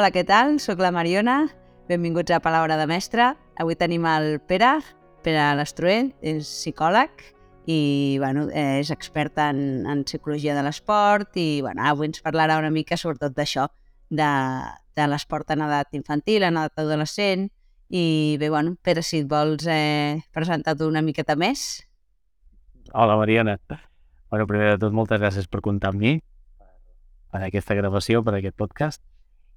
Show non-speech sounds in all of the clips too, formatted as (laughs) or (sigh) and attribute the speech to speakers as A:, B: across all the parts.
A: Hola, què tal? Soc la Mariona. Benvinguts a Palabra de Mestre. Avui tenim el Pere, Pere Lestruent, és psicòleg i bueno, és expert en, en psicologia de l'esport i bueno, avui ens parlarà una mica sobretot d'això, de, de l'esport en edat infantil, en edat adolescent i bé, bueno, Pere, si et vols eh, presentar tu una miqueta més.
B: Hola, Mariana. Bueno, primer de tot, moltes gràcies per comptar amb mi, per aquesta gravació, per aquest podcast.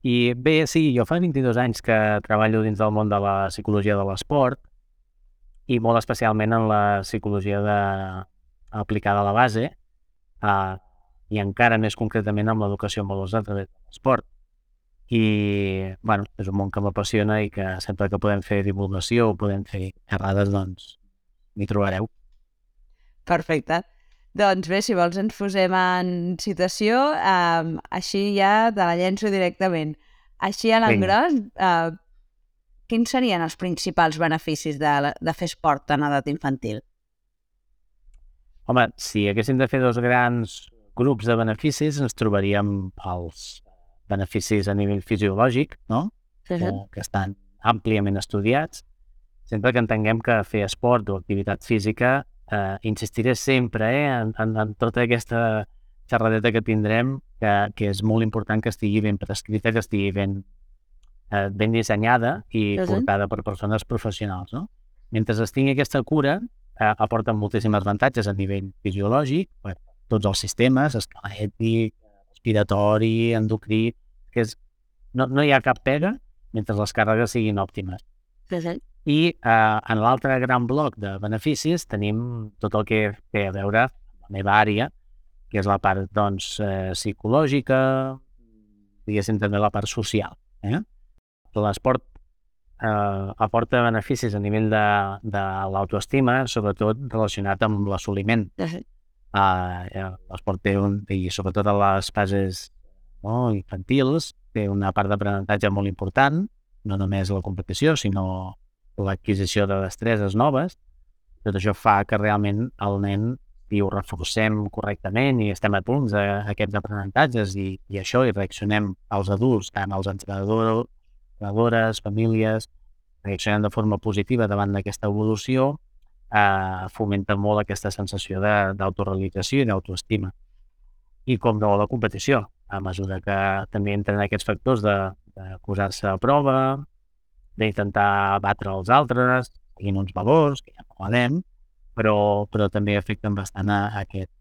B: I bé, sí, jo fa 22 anys que treballo dins del món de la psicologia de l'esport i molt especialment en la psicologia de... aplicada a la base uh, i encara més concretament amb l'educació en valors a través de l'esport. I, bueno, és un món que m'apassiona i que sempre que podem fer divulgació o podem fer xerrades, doncs, m'hi trobareu.
A: Perfecte. Doncs bé, si vols ens posem en situació, um, així ja te la llenço directament. Així a l'engròs, uh, quins serien els principals beneficis de, de fer esport en edat infantil?
B: Home, si haguéssim de fer dos grans grups de beneficis, ens trobaríem els beneficis a nivell fisiològic, no?
A: Sí,
B: que, que estan àmpliament estudiats. Sempre que entenguem que fer esport o activitat física, eh, insistiré sempre eh, en, en, en tota aquesta xerradeta que tindrem, que, que és molt important que estigui ben prescrita, que estigui ben, eh, ben dissenyada i
A: Sí,
B: portada per persones professionals. No? Mentre es tingui aquesta cura, eh, aporten moltíssims avantatges a nivell fisiològic, per tots els sistemes, esquelètic, respiratori, endocrí, que és, no, no hi ha cap pega mentre les càrregues siguin òptimes.
A: Sí, sí.
B: I eh, en l'altre gran bloc de beneficis tenim tot el que té a veure amb la meva àrea, que és la part doncs, eh, psicològica, diguéssim també la part social. Eh? L'esport eh, aporta beneficis a nivell de, de l'autoestima, sobretot relacionat amb l'assoliment.
A: Sí, sí.
B: Uh, L'esport té un, i sobretot a les fases no, infantils, té una part d'aprenentatge molt important, no només la competició, sinó l'adquisició de destreses noves. Tot això fa que realment el nen, si ho reforcem correctament i estem a, a aquests aprenentatges i, i això, i reaccionem als adults, tant als entrenadors, entrenadores, famílies, reaccionem de forma positiva davant d'aquesta evolució, eh, fomenta molt aquesta sensació d'autorealització i d'autoestima. I com no, la competició, a mesura que també entren aquests factors de, de posar-se a prova, d'intentar batre els altres, seguint uns valors, que ja parlarem, però, però també afecten bastant a, a aquest,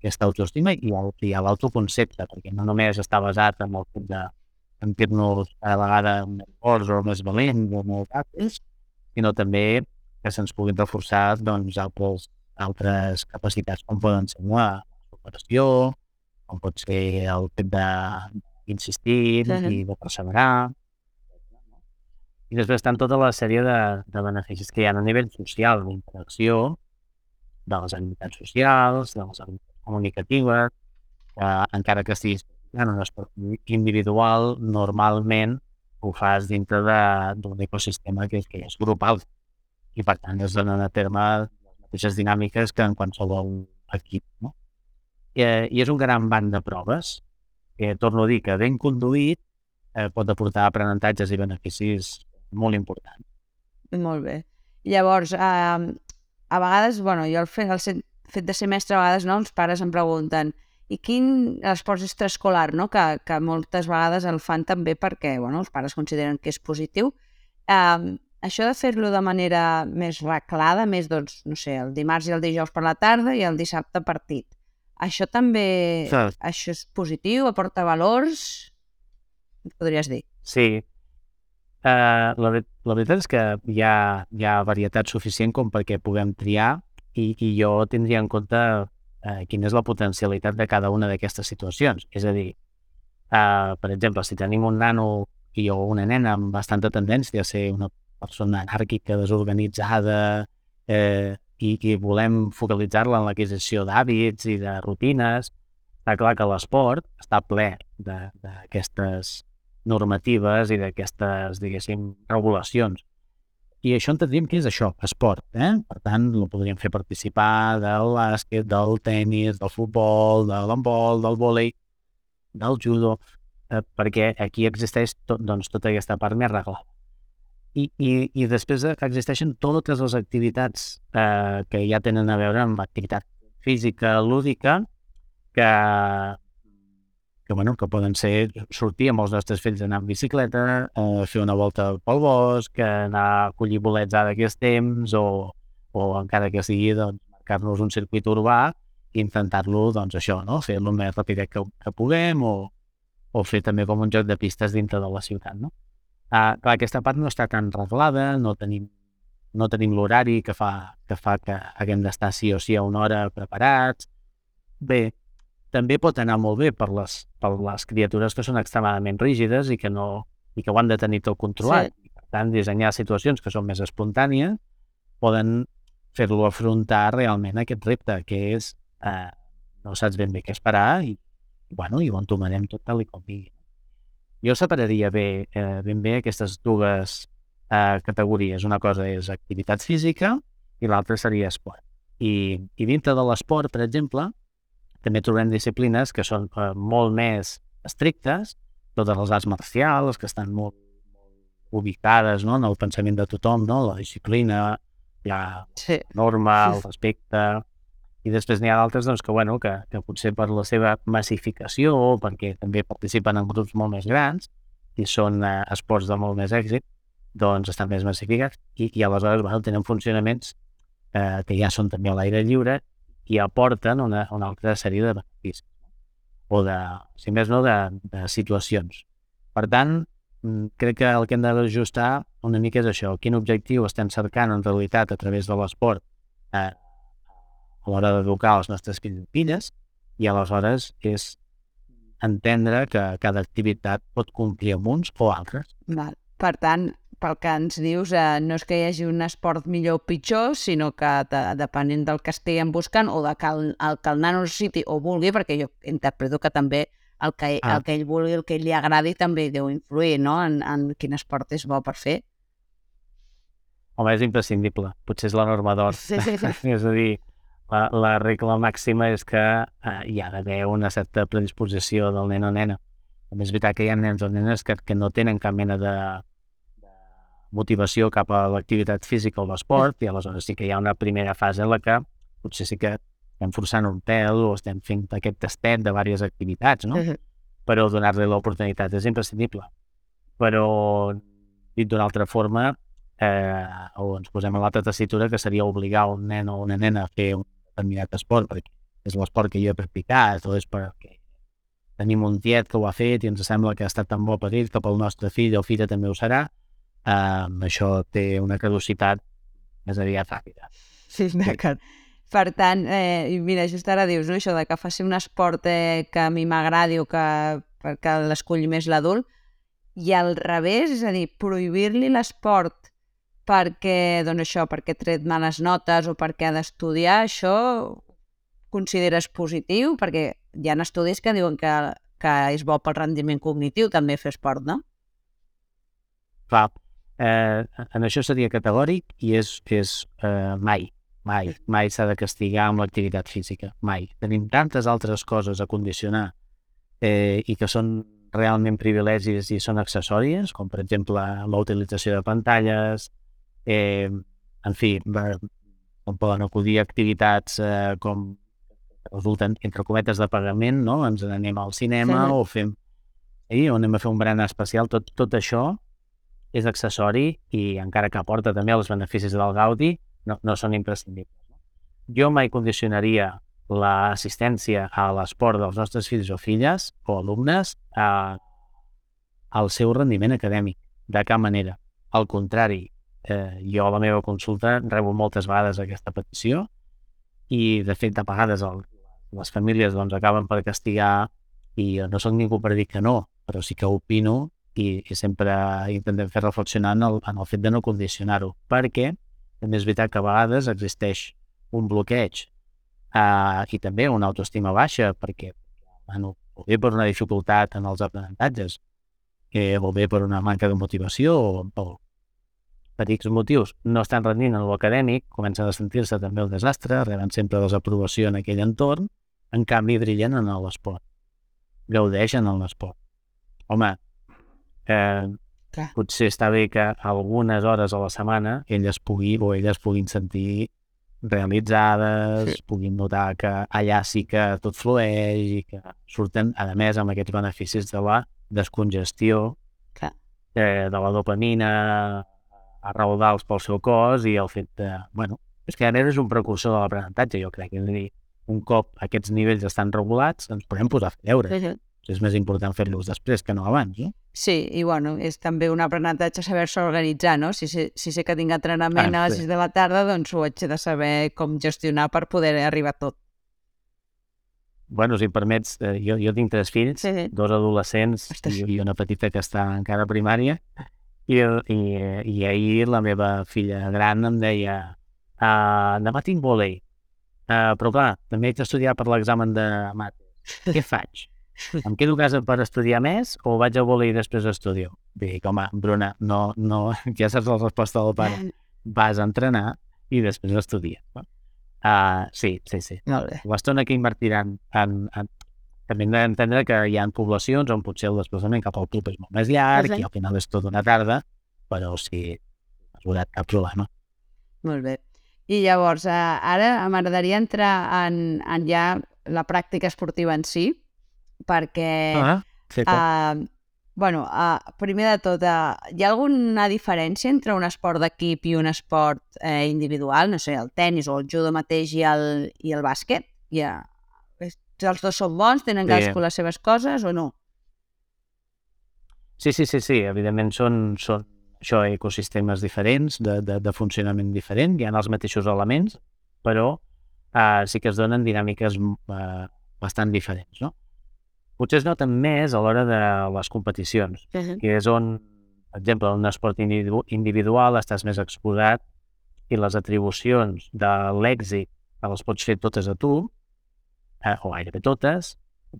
B: aquesta autoestima i, i a l'autoconcepte, perquè no només està basat en el fet de sentir-nos cada vegada més forts o més valents o molt àctils, sinó també que se'ns puguin reforçar doncs, altres, altres capacitats com poden ser la superació, com pot ser el fet d'insistir
A: sí.
B: i de perseverar. I després estan tota la sèrie de, de beneficis que hi ha a nivell social, d'interacció, de les habilitats socials, de les habilitats comunicatives, que encara que estiguis en un esport individual, normalment ho fas dintre d'un ecosistema que, que és grupal i per tant es donen a terme les mateixes dinàmiques que en qualsevol equip. No? I, eh, I és un gran banc de proves que, torno a dir, que ben conduït eh, pot aportar aprenentatges i beneficis molt importants.
A: Molt bé. Llavors, eh, a vegades, bueno, jo el fet, el fet de ser mestre, a vegades no, els pares em pregunten i quin l'esport extraescolar, no? que, que moltes vegades el fan també perquè bueno, els pares consideren que és positiu. Eh, això de fer-lo de manera més reclada, més, doncs, no sé, el dimarts i el dijous per la tarda i el dissabte partit. Això també,
B: Sí.
A: això és positiu, aporta valors, podries dir.
B: Sí. Uh, la, la veritat és que hi ha, hi ha varietat suficient com perquè puguem triar i, i jo tindria en compte uh, quina és la potencialitat de cada una d'aquestes situacions. És a dir, uh, per exemple, si tenim un nano i o una nena amb bastanta tendència a ser una persona anàrquica, desorganitzada, eh, i, i volem focalitzar-la en l'adquisició d'hàbits i de rutines, està clar que l'esport està ple d'aquestes normatives i d'aquestes, diguéssim, regulacions. I això entendríem que és això, esport. Eh? Per tant, el podríem fer participar del bàsquet, del tennis, del futbol, de l'handbol, del vòlei, del judo, eh, perquè aquí existeix tot, doncs, tota aquesta part més reglada. I, i, i després existeixen totes les activitats eh, que ja tenen a veure amb activitat física, lúdica, que, que, bueno, que poden ser sortir amb els nostres fills anar amb bicicleta, eh, fer una volta pel bosc, anar a collir bolets ara que és temps, o, o encara que sigui doncs, marcar-nos un circuit urbà i intentar-lo, doncs això, no? fer el més ràpid que, que puguem o, o fer també com un joc de pistes dintre de la ciutat. No? Uh, clar, aquesta part no està tan reglada, no tenim, no tenim l'horari que fa, que fa que haguem d'estar sí o sí a una hora preparats. Bé, també pot anar molt bé per les, per les criatures que són extremadament rígides i que, no, i que ho han de tenir tot controlat. Sí. Per tant, dissenyar situacions que són més espontànies poden fer-lo afrontar realment aquest repte, que és eh, no saps ben bé què esperar i, bueno, i ho entomarem tot tal com sigui jo separaria bé, eh, ben bé aquestes dues eh, categories. Una cosa és activitat física i l'altra seria esport. I, I dintre de l'esport, per exemple, també trobem disciplines que són eh, molt més estrictes, totes les arts marcials, que estan molt, molt ubicades no? en el pensament de tothom, no? la disciplina, la sí. norma, el respecte, i després n'hi ha d'altres doncs, que, bueno, que, que potser per la seva massificació o perquè també participen en grups molt més grans i són eh, esports de molt més èxit, doncs estan més massificats i, i aleshores bueno, tenen funcionaments eh, que ja són també a l'aire lliure i aporten una, una altra sèrie de beneficis o de, si més no, de, de situacions. Per tant, mm, crec que el que hem d'ajustar una mica és això, quin objectiu estem cercant en realitat a través de l'esport eh, a l'hora d'educar els nostres fills i filles i aleshores és entendre que cada activitat pot complir amb uns o altres.
A: Val. Per tant, pel que ens dius, eh, no és que hi hagi un esport millor o pitjor, sinó que de, depenent del que estiguem buscant o de que el, el, que el nano necessiti o vulgui, perquè jo interpreto que també el que, ah. el que ell vulgui, el que ell li agradi, també deu influir no? en, en quin esport és bo per fer.
B: Home, és imprescindible. Potser és la norma d'or. Sí, sí, sí. (laughs) és a dir, la, la regla màxima és que eh, hi ha d'haver una certa predisposició del nen o nena. També és veritat que hi ha nens o nenes que, que no tenen cap mena de, de motivació cap a l'activitat física o l'esport i aleshores sí que hi ha una primera fase en la que potser sí que estem forçant un pèl o estem fent aquest tastet de diverses activitats, no? Uh -huh. Però donar-li l'oportunitat és imprescindible. Però, dit d'una altra forma, eh, o ens posem a l'altra tessitura que seria obligar un nen o una nena a fer un determinat esport perquè és l'esport que jo he practicat o és perquè tenim un tiet que ho ha fet i ens sembla que ha estat tan bo per ell que pel nostre fill o filla també ho serà, eh, això té una caducitat més aviat ràpida.
A: Sí, d'acord. Per tant, eh, mira, just ara dius no, això de que faci un esport eh, que a mi m'agradi o que, que l'esculli més l'adult, i al revés, és a dir, prohibir-li l'esport perquè, doncs això, perquè tret males notes o perquè ha d'estudiar, això consideres positiu? Perquè hi ha estudis que diuen que, que és bo pel rendiment cognitiu també fer esport, no?
B: Clar, eh, en això seria categòric i és, és eh, mai, mai, mai s'ha de castigar amb l'activitat física, mai. Tenim tantes altres coses a condicionar eh, i que són realment privilegis i són accessòries, com per exemple la utilització de pantalles, Eh, en fi, on poden acudir activitats eh, com resulten, entre cometes, de pagament, no? Ens anem al cinema sí. o fem... Eh, o anem a fer un berenar especial. Tot, tot això és accessori i encara que aporta també els beneficis del Gaudi, no, no són imprescindibles. Jo mai condicionaria l'assistència a l'esport dels nostres fills o filles o alumnes a, al seu rendiment acadèmic, de cap manera. Al contrari, eh, jo a la meva consulta rebo moltes vegades aquesta petició i, de fet, de vegades el, les famílies doncs, acaben per castigar i no sóc ningú per dir que no, però sí que opino i, i sempre intentem fer reflexionar en el, en el fet de no condicionar-ho, perquè també és veritat que a vegades existeix un bloqueig eh, i també una autoestima baixa, perquè bueno, o bé per una dificultat en els aprenentatges, eh, o bé per una manca de motivació o, o per motius no estan rendint en l'acadèmic, comencen a sentir-se també el desastre, reben sempre desaprovació en aquell entorn, en canvi brillen en l'esport, gaudeixen en l'esport. home, eh,
A: Clar.
B: potser està bé que algunes hores a la setmana elles pugui o elles puguin sentir realitzades,
A: Sí.
B: puguin notar que allà sí que tot flueix i que surten, a més, amb aquests beneficis de la descongestió,
A: Clar.
B: eh, de la dopamina a raudals pel seu cos i el fet de, bueno, és que ara és un precursor de l'aprenentatge, jo crec, és a dir, un cop aquests nivells estan regulats, ens podem posar a fer deures. És més important fer-los després que no abans, no?
A: Sí, i bueno, és també un aprenentatge saber-se organitzar, no? Si sé, si sé que tinc entrenament
B: Ah,
A: a les
B: sí.
A: 6 de la tarda, doncs ho haig de saber com gestionar per poder arribar tot.
B: Bueno, si em permets, eh, jo, jo tinc tres fills,
A: Sí, sí.
B: dos adolescents
A: Ostres.
B: i, i una petita que està encara a primària, i, i, i ahir la meva filla gran em deia uh, demà tinc volei, uh, però clar, també haig d'estudiar per l'examen de mates. Què faig? Em quedo a casa per estudiar més o vaig a volei i després estudio? Dic, home, Bruna, no, no, (laughs) ja saps la resposta del pare. (laughs) Vas a entrenar i després estudia. Uh, sí, sí, sí.
A: Molt bé.
B: L'estona que invertiran en, en també hem d'entendre que hi ha poblacions on potser el desplaçament cap al club és molt més llarg i al final és tota una tarda, però sí, mesurat, cap problema.
A: Molt bé. I llavors, eh, ara m'agradaria entrar en, en ja la pràctica esportiva en si, perquè...
B: Ah.
A: Uh, bueno, uh, primer de tot, uh, hi ha alguna diferència entre un esport d'equip i un esport eh, individual? No sé, el tennis o el judo mateix i el, i el bàsquet? Ha... és- Els dos són bons, tenen
B: Sí.
A: cadascú les seves coses o no?
B: Sí, sí, sí, sí, evidentment són, són això, ecosistemes diferents, de, de, de funcionament diferent, hi ha els mateixos elements, però uh, sí que es donen dinàmiques uh, bastant diferents, no? Potser es noten més a l'hora de les competicions, que és on, per exemple, en un esport individu individual estàs més exposat i les atribucions de l'èxit les pots fer totes a tu, eh, o gairebé totes,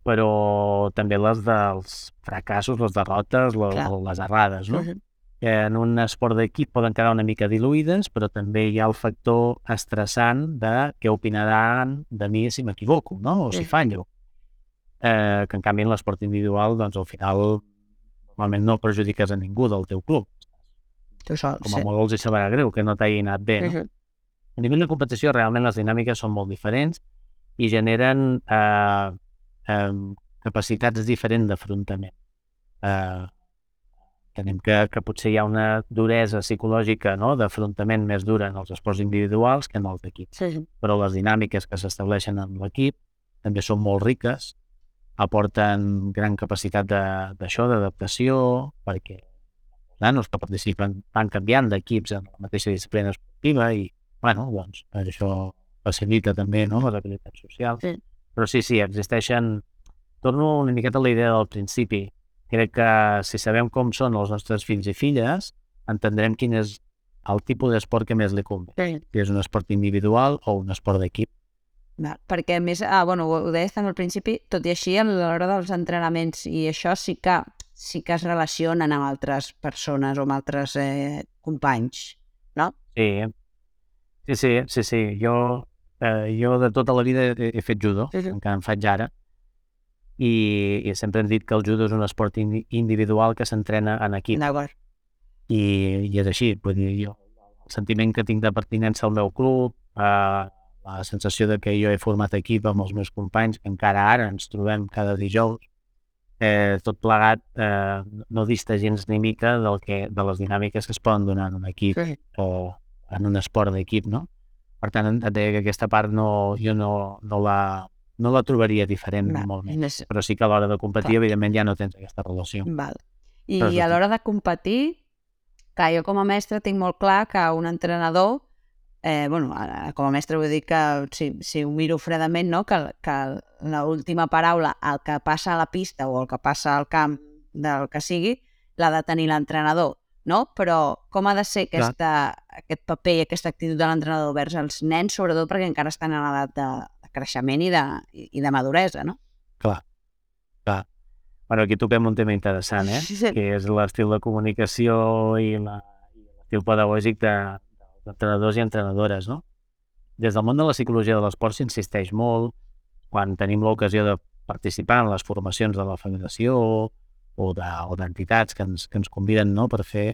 B: però també les dels fracassos, les derrotes, les,
A: Clar.
B: les errades, no?
A: Mhm.
B: que en un esport d'equip poden quedar una mica diluïdes, però també hi ha el factor estressant de què opinaran de mi si m'equivoco, no? o si fallo. Eh, que en canvi en l'esport individual, doncs al final normalment no perjudiques a ningú del teu club.
A: Tu sol,
B: Com a molt els hi sabrà greu que no t'hagi anat bé. No?
A: Mhm.
B: A nivell de competició, realment les dinàmiques són molt diferents i generen eh, eh, capacitats diferents d'afrontament. Eh, tenim que, que potser hi ha una duresa psicològica no? d'afrontament més dura en els esports individuals que en els d'equips.
A: Sí.
B: Però les dinàmiques que s'estableixen en l'equip també són molt riques, aporten gran capacitat de- d'això, d'adaptació, perquè nanos que participen van canviant d'equips en la mateixa disciplina esportiva i, bueno, doncs, això facilita també no? les habilitats socials.
A: Sí.
B: Però sí, sí, existeixen... Torno una miqueta a la idea del principi. Crec que si sabem com són els nostres fills i filles, entendrem quin és el tipus d'esport que més li convé.
A: Sí.
B: Si és un esport individual o un esport d'equip.
A: Val, perquè a més, ah, bueno, ho deies també al principi, tot i així a l'hora dels entrenaments i això sí que, sí que es relacionen amb altres persones o amb altres eh, companys, no?
B: Sí, sí, sí, sí, sí. Jo, eh, jo de tota la vida he, he fet judo,
A: Mhm.
B: encara en faig ara, i, i sempre hem dit que el judo és un esport indi individual que s'entrena en equip.
A: D'acord.
B: I, I és així, vull dir, jo, el sentiment que tinc de pertinença al meu club, eh, la sensació de que jo he format equip amb els meus companys, que encara ara ens trobem cada dijous, eh, tot plegat eh, no dista gens ni mica del que, de les dinàmiques que es poden donar en un equip
A: Sí.
B: o en un esport d'equip, no? Per tant, et deia que aquesta part no, jo no, no, la, no la trobaria diferent
A: Val.
B: normalment.
A: Més-
B: Però sí que a l'hora de competir,
A: Clar.
B: evidentment, ja no tens aquesta relació.
A: Val. I
B: és
A: a l'hora de competir, clar, jo com a mestre tinc molt clar que un entrenador, eh, bueno, ara, com a mestre vull dir que si, si ho miro fredament, no? que, que l'última paraula, el que passa a la pista o el que passa al camp del que sigui, l'ha de tenir l'entrenador, no? Però com ha de ser aquesta, aquest paper i aquesta actitud de l'entrenador vers els nens, sobretot perquè encara estan en edat de, de creixement i de, i, de maduresa, no?
B: Clar, clar. Bueno, aquí toquem un tema interessant, eh?
A: Sí, sí.
B: que és l'estil de comunicació i l'estil pedagògic de, d'entrenadors i entrenadores, no? Des del món de la psicologia de l'esport s'insisteix molt quan tenim l'ocasió de participar en les formacions de la federació o d'entitats de, que, ens, que ens conviden no, per fer,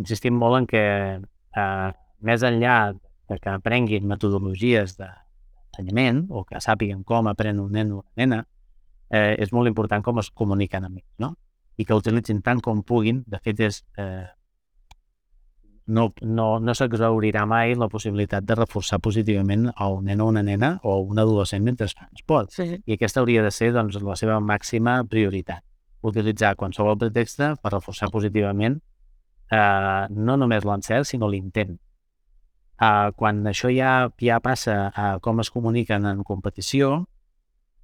B: insistim molt en que eh, més enllà de que aprenguin metodologies d'ensenyament o que sàpiguen com aprèn un nen o una nena, eh, és molt important com es comuniquen amb ells, no? I que utilitzin tant com puguin. De fet, és, eh, no, no, no s'exaurirà mai la possibilitat de reforçar positivament a un nen o una nena o un adolescent mentre fan esport.
A: Sí.
B: I aquesta hauria de ser doncs, la seva màxima prioritat. Utilitzar qualsevol pretext per reforçar positivament eh, no només l'encert, sinó l'intent. Eh, quan això ja, ja passa a com es comuniquen en competició,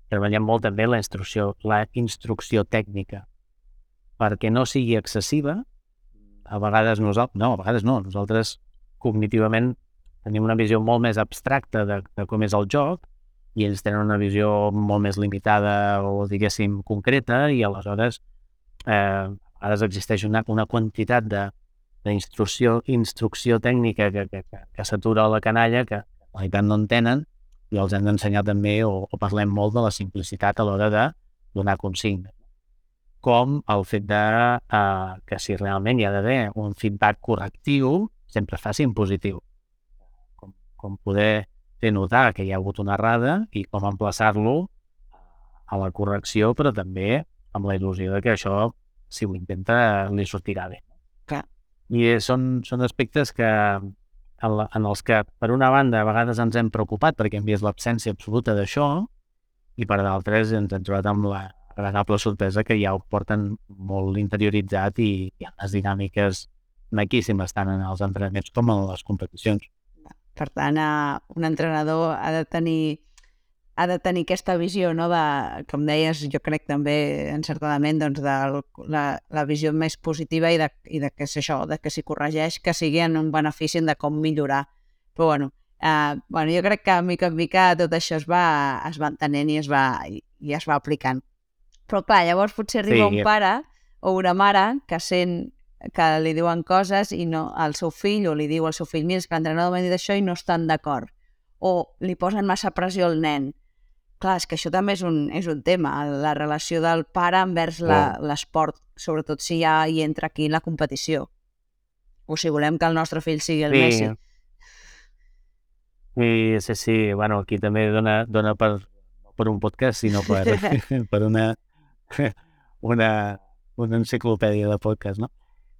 B: treballem molt també la instrucció, la instrucció tècnica, perquè no sigui excessiva. A vegades nosaltres, no, a vegades no, nosaltres cognitivament tenim una visió molt més abstracta de, de com és el joc i ells tenen una visió molt més limitada o, diguéssim, concreta i aleshores eh, a vegades existeix una, una quantitat de, d'instrucció instrucció tècnica que, que, que, que s'atura la canalla que en realitat no entenen i els hem d'ensenyar també o, o parlem molt de la simplicitat a l'hora de donar consignes. Com el fet de eh, que si realment hi ha d'haver un feedback correctiu, sempre faci en positiu. Com, com poder fer notar que hi ha hagut una errada i com emplaçar-lo a la correcció, però també amb la il·lusió de que això, si ho intenta, li sortirà bé.
A: Clar.
B: I són, són aspectes que en, la, en els que, per una banda, a vegades ens hem preocupat perquè hem vist l'absència absoluta d'això i per d'altres ens hem trobat amb la agradable sorpresa que ja ho porten molt interioritzat i hi ha unes dinàmiques maquíssimes tant en els entrenaments com en les competicions.
A: Per tant, un entrenador ha de tenir ha de tenir aquesta visió, no? de, com deies, jo crec també encertadament, doncs, de la, la visió més positiva i de, i de que és això, de que si corregeix, que sigui en un benefici de com millorar. Però bueno, eh, bueno, jo crec que mica en mica tot això es va, es va entenent i es va, i es va aplicant. Però clar, llavors potser arriba sí. un pare o una mare que sent que li diuen coses i no al seu fill o li diu al seu fill, mira, és que l'entrenador m'ha dit això i no estan d'acord. O li posen massa pressió al nen Clar, és que això també és un, és un tema, la relació del pare envers l'esport, sobretot si ja hi entra aquí la competició. O si volem que el nostre fill sigui el
B: sí.
A: Messi.
B: Sí, sí, sí. Bueno, aquí també dona, dona per, per un podcast, sinó per, (laughs) (laughs) per una, (laughs) una, una enciclopèdia de podcast, no?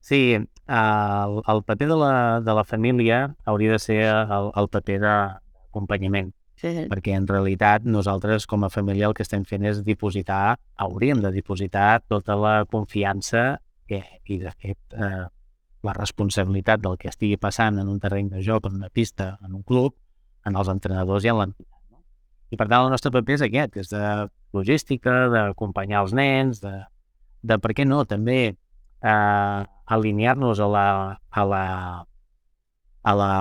B: Sí, el, el paper de la, de la família hauria de ser el, el paper d'acompanyament
A: Sí.
B: Perquè en realitat nosaltres com a família el que estem fent és dipositar, hauríem de dipositar tota la confiança que, i de fet eh, la responsabilitat del que estigui passant en un terreny de joc, en una pista, en un club, en els entrenadors i en l'entitat. I per tant el nostre paper és aquest, és de logística, d'acompanyar els nens, de, de per què no, també eh, alinear-nos a la, a la, a la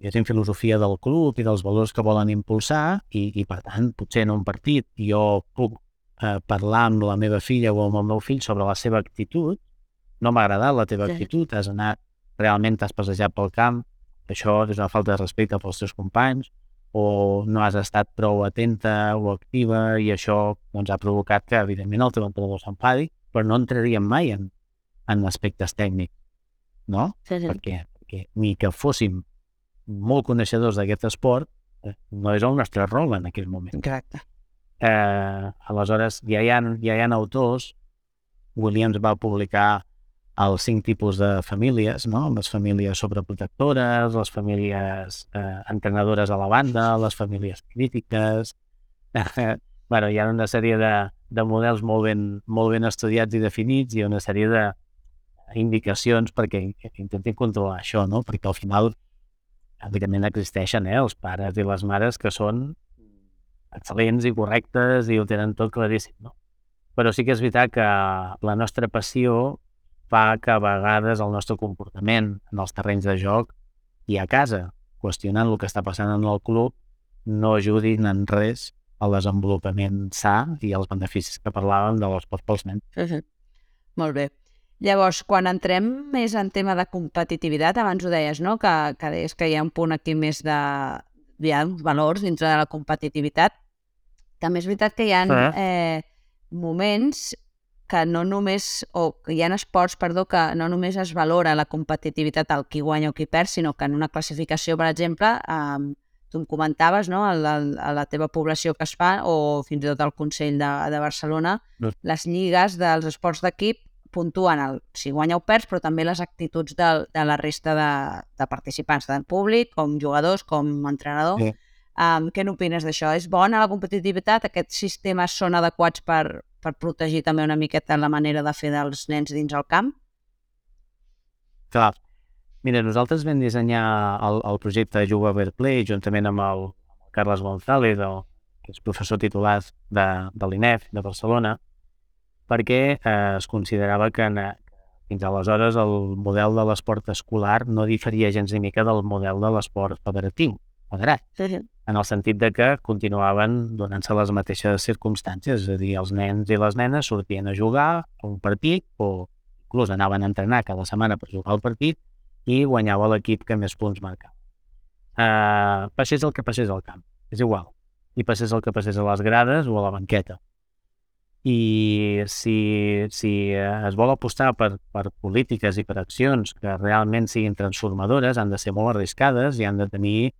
B: diguéssim, filosofia del club i dels valors que volen impulsar i, i per tant, potser en un partit jo puc eh, parlar amb la meva filla o amb el meu fill sobre la seva actitud, no m'ha agradat la teva sí. actitud, has anat, realment t'has passejat pel camp, això és una falta de respecte pels teus companys, o no has estat prou atenta o activa i això doncs, ha provocat que, evidentment, el teu entrenador s'enfadi, però no entraríem mai en, en aspectes tècnics, no?
A: Sí, sí.
B: Perquè, perquè ni que fóssim molt coneixedors d'aquest esport, eh, no és el nostre rol en aquell moment.
A: Exacte.
B: Eh, aleshores, ja hi, ha, ja hi ha autors, Williams va publicar els cinc tipus de famílies, no? les famílies sobreprotectores, les famílies eh, entrenadores a la banda, les famílies crítiques... (laughs) Bueno, hi ha una sèrie de, de models molt ben, molt ben estudiats i definits i una sèrie de indicacions perquè intentin controlar això, no? perquè al final evidentment existeixen eh, els pares i les mares que són excel·lents i correctes i ho tenen tot claríssim, no? Però sí que és veritat que la nostra passió fa que a vegades el nostre comportament en els terrenys de joc i a casa, qüestionant el que està passant en el club, no ajudin en res al desenvolupament sa i els beneficis que parlàvem de l'esport pels nens.
A: Uh -huh. Molt bé. Llavors, quan entrem més en tema de competitivitat, abans ho deies, no? que, que deies que hi ha un punt aquí més de... hi ha uns valors dintre de la competitivitat. També és veritat que hi ha eh, moments que no només, o que hi ha esports, perdó, que no només es valora la competitivitat al qui guanya o qui perd, sinó que en una classificació, per exemple, eh, tu em comentaves, no?, a la, a la teva població que es fa, o fins i tot al Consell de, de Barcelona,
B: No.
A: les lligues dels esports d'equip puntuen el, si guanya o perds, però també les actituds de, de la resta de, de participants, tant públic, com jugadors, com entrenador.
B: Sí.
A: Um, què n'opines d'això? És bona la competitivitat? Aquests sistemes són adequats per, per protegir també una miqueta la manera de fer dels nens dins el camp?
B: Clar. Mira, nosaltres vam dissenyar el, el projecte Juga Fair Play juntament amb el, amb el Carles González, el, que és professor titular de, de l'INEF de Barcelona, perquè eh, es considerava que en, fins aleshores el model de l'esport escolar no diferia gens ni mica del model de l'esport federatiu, federat,
A: Sí, sí.
B: En el sentit de que continuaven donant-se les mateixes circumstàncies, és a dir, els nens i les nenes sortien a jugar a un partit o inclús anaven a entrenar cada setmana per jugar al partit i guanyava l'equip que més punts marcava. Uh, passés el que passés al camp, és igual. I passés el que passés a les grades o a la banqueta. I si, si es vol apostar per, per polítiques i per accions que realment siguin transformadores, han de ser molt arriscades i han de tenir,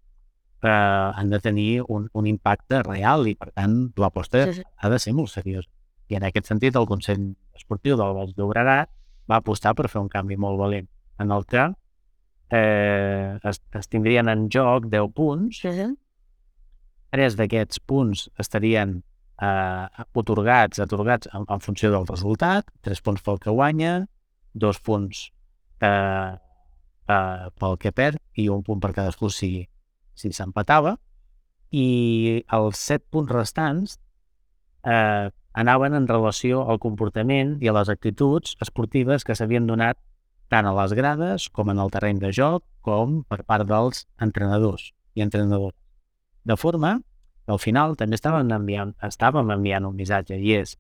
B: eh, han de tenir un, un impacte real i, per tant, l'aposta
A: Sí, sí.
B: ha de ser molt seriosa. I en aquest sentit, el Consell Esportiu del Baix Llobregat va apostar per fer un canvi molt valent, en el que eh, es, es tindrien en joc 10 punts,
A: Sí, sí.
B: tres d'aquests punts estarien eh, otorgats, atorgats en, en funció del resultat, tres punts pel que guanya, dos punts eh, eh, pel que perd i un punt per cadascú si, si s'empatava, i els set punts restants eh, anaven en relació al comportament i a les actituds esportives que s'havien donat tant a les grades com en el terreny de joc com per part dels entrenadors i entrenadors. De forma que al final també estàvem enviant, estàvem enviant un missatge i és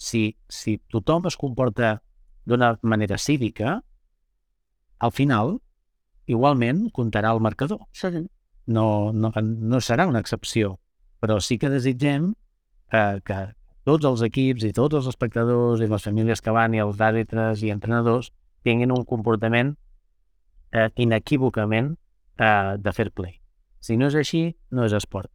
B: si, si tothom es comporta d'una manera cívica, al final igualment comptarà el marcador
A: Sí.
B: No, no, no serà una excepció, però sí que desitgem eh, que tots els equips i tots els espectadors i les famílies que van i els àrbitres i entrenadors tinguin un comportament eh, inequívocament eh, de fair play. Si no és així, no és esport.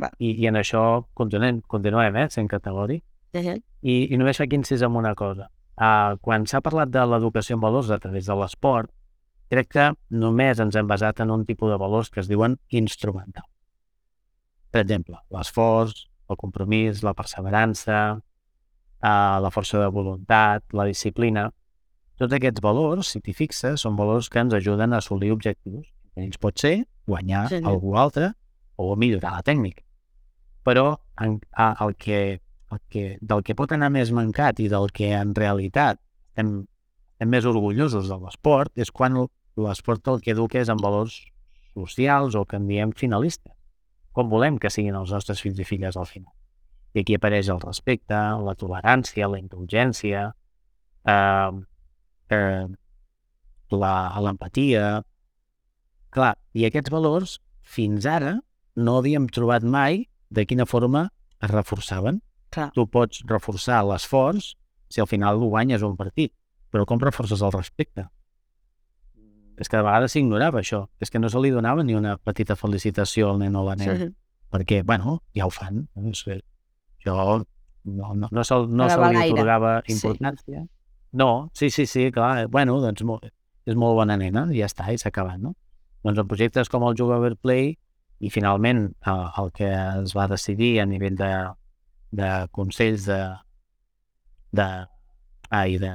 A: Va.
B: I, I en això continuem, continuem eh, sent categòric.
A: Sí, sí.
B: I, i només faig incís en una cosa. Uh, quan s'ha parlat de l'educació en valors a través de l'esport, crec que només ens hem basat en un tipus de valors que es diuen instrumental. Per exemple, l'esforç, el compromís, la perseverança, uh, la força de voluntat, la disciplina... Tots aquests valors, si t'hi fixes, són valors que ens ajuden a assolir objectius. Ells pot ser guanyar
A: Sí,
B: algú altre o millorar la tècnica. Però en, a, el que, el que, del que pot anar més mancat i del que en realitat estem més orgullosos de l'esport és quan l'esport el que educa és en valors socials o que en diem finalistes. Com volem que siguin els nostres fills i filles al final. I aquí apareix el respecte, la tolerància, la indulgència, eh, eh, la- l'empatia... Clar, i aquests valors, fins ara, no havíem trobat mai de quina forma es reforçaven.
A: Clar.
B: Tu pots reforçar l'esforç si al final ho guanyes un partit, però com reforces el respecte? És que de vegades s'ignorava això, és que no se li donava ni una petita felicitació al nen o la
A: Sí,
B: nena,
A: sí.
B: perquè, bueno, ja ho fan. Jo no, no, no, se, no se li otorgava
A: Sí.
B: importància. No, sí, sí, sí, clar, bueno, doncs és molt bona nena, i ja està, i s'ha acabat, no? Doncs en projectes com el Juga Fair Play i finalment eh, el que es va decidir a nivell de, de consells de, de, ai, de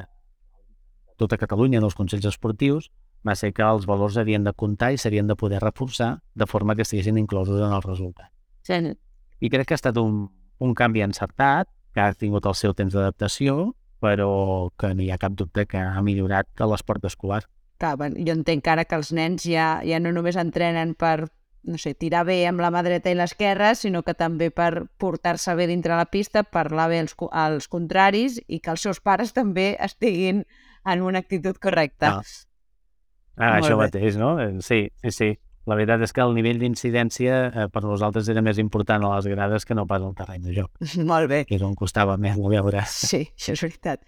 B: tota Catalunya, dels consells esportius, va ser que els valors havien de comptar i s'havien de poder reforçar de forma que estiguessin inclosos en el resultat.
A: Sí.
B: I crec que ha estat un, un canvi encertat, que ha tingut el seu temps d'adaptació, però que no hi ha cap dubte que ha millorat l'esport escolar.
A: Clar, bueno, jo entenc ara que els nens ja, ja no només entrenen per no sé, tirar bé amb la mà dreta i l'esquerra, sinó que també per portar-se bé dintre la pista, parlar bé als, co- als contraris i que els seus pares també estiguin en una actitud correcta.
B: Ah. Ah,
A: Molt
B: això
A: bé.
B: mateix, no? Eh, Sí, sí, sí. La veritat és que el nivell d'incidència eh, per nosaltres era més important a les grades que no pas al terreny de joc, (laughs)
A: Molt bé.
B: que és on costava més veure.
A: Sí, això és veritat.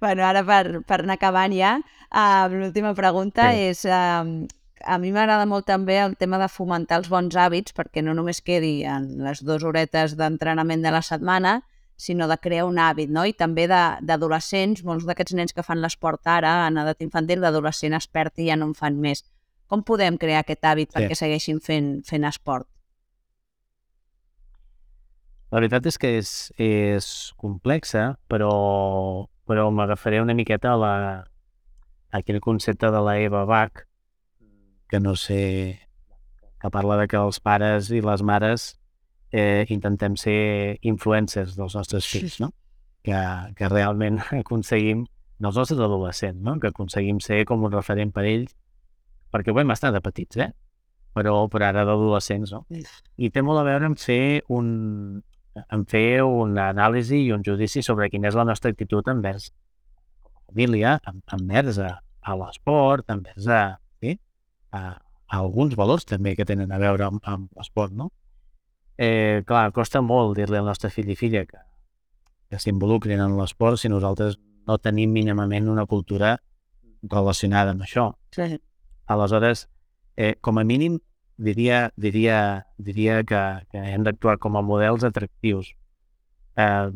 A: bueno, ara per, per anar acabant ja, uh, l'última pregunta
B: Sí.
A: és... Uh, a mi m'agrada molt també el tema de fomentar els bons hàbits, perquè no només quedi en les dues horetes d'entrenament de la setmana, sinó de crear un hàbit, no? I també d'adolescents, molts d'aquests nens que fan l'esport ara, en edat infantil, d'adolescent es perd i ja no en fan més. Com podem crear aquest hàbit
B: Sí.
A: perquè segueixin fent, fent esport?
B: La veritat és que és, és complexa, però, però m'agafaré una miqueta a, la, a aquell concepte de la Eva Bach, que no sé, que parla de que els pares i les mares eh, intentem ser influencers dels nostres fills, no? Que, que realment (laughs) aconseguim, dels nostres adolescents, no? Que aconseguim ser com un referent per ells, perquè ho hem estat de petits, eh? Però, però ara d'adolescents, no? I té molt a veure amb fer un, en fer una anàlisi i un judici sobre quina és la nostra actitud envers la família, en- envers a, a l'esport, envers a, sí? a, a alguns valors també que tenen a veure amb, amb l'esport, no? Eh, clar, costa molt dir-li al nostre fill i filla que, que s'involucrin en l'esport si nosaltres no tenim mínimament una cultura relacionada amb això.
A: Sí.
B: Aleshores, eh, com a mínim, diria, diria, diria que, que hem d'actuar com a models atractius. Eh,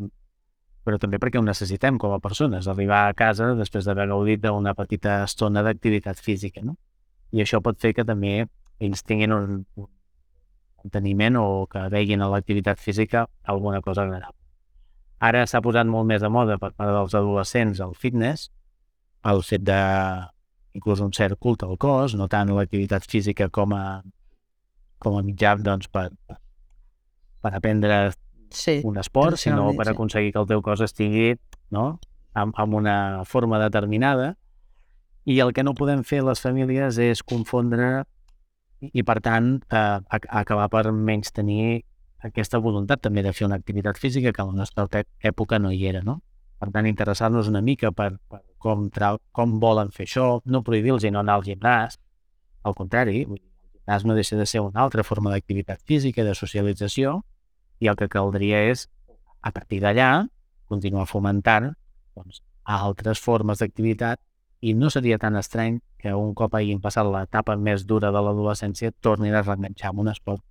B: però també perquè ho necessitem com a persones, arribar a casa després d'haver gaudit d'una petita estona d'activitat física, no? I això pot fer que també ells tinguin un, un enteniment o que veguin a l'activitat física alguna cosa agradable. Ara s'ha posat molt més de moda per part dels adolescents el fitness, el fet de inclús un cert culte al cos, no tant l'activitat física com a, com a mitjà doncs, per, per, aprendre
A: Sí.
B: un esport, sinó per aconseguir que el teu cos estigui no? amb, amb una forma determinada i el que no podem fer les famílies és confondre i, per tant, eh, ac- acabar per menys tenir aquesta voluntat també de fer una activitat física que a la nostra època no hi era, no? Per tant, interessar-nos una mica per, per com, tra com volen fer això, no prohibir-los no anar al gimnàs, al contrari, el gimnàs no deixa de ser una altra forma d'activitat física, de socialització, i el que caldria és, a partir d'allà, continuar fomentant doncs, altres formes d'activitat i no seria tan estrany que un cop hagin passat l'etapa més dura de l'adolescència tornin a reenganxar amb un esport.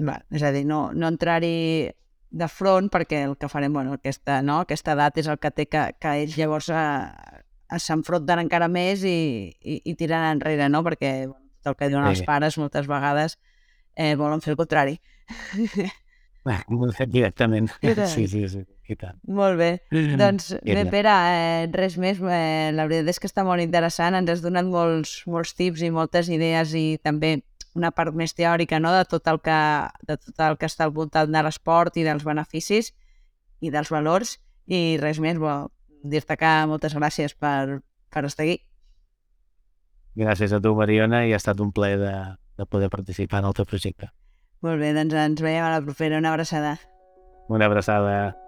A: Va, és a dir, no, no entrar-hi de front perquè el que farem, bueno, aquesta, no? aquesta edat és el que té que, que ells llavors eh, s'enfronten encara més i, i, i tiren enrere, no? Perquè bueno, tot el que diuen
B: Sí.
A: els pares moltes vegades eh, volen fer el contrari. (laughs)
B: Directament.
A: Directament.
B: Sí, sí, sí, i tant.
A: Molt bé. Doncs bé. Pere, eh, res més. Eh, la veritat és que està molt interessant. Ens has donat molts, molts tips i moltes idees i també una part més teòrica no? de, tot el que, de tot el que està al voltant de l'esport i dels beneficis i dels valors. I res més, bo, dir-te que moltes gràcies per, per estar aquí.
B: Gràcies a tu, Mariona, i ha estat un plaer de, de poder participar en el teu projecte.
A: Molt bé, doncs ens veiem a la propera. Una abraçada.
B: Una abraçada.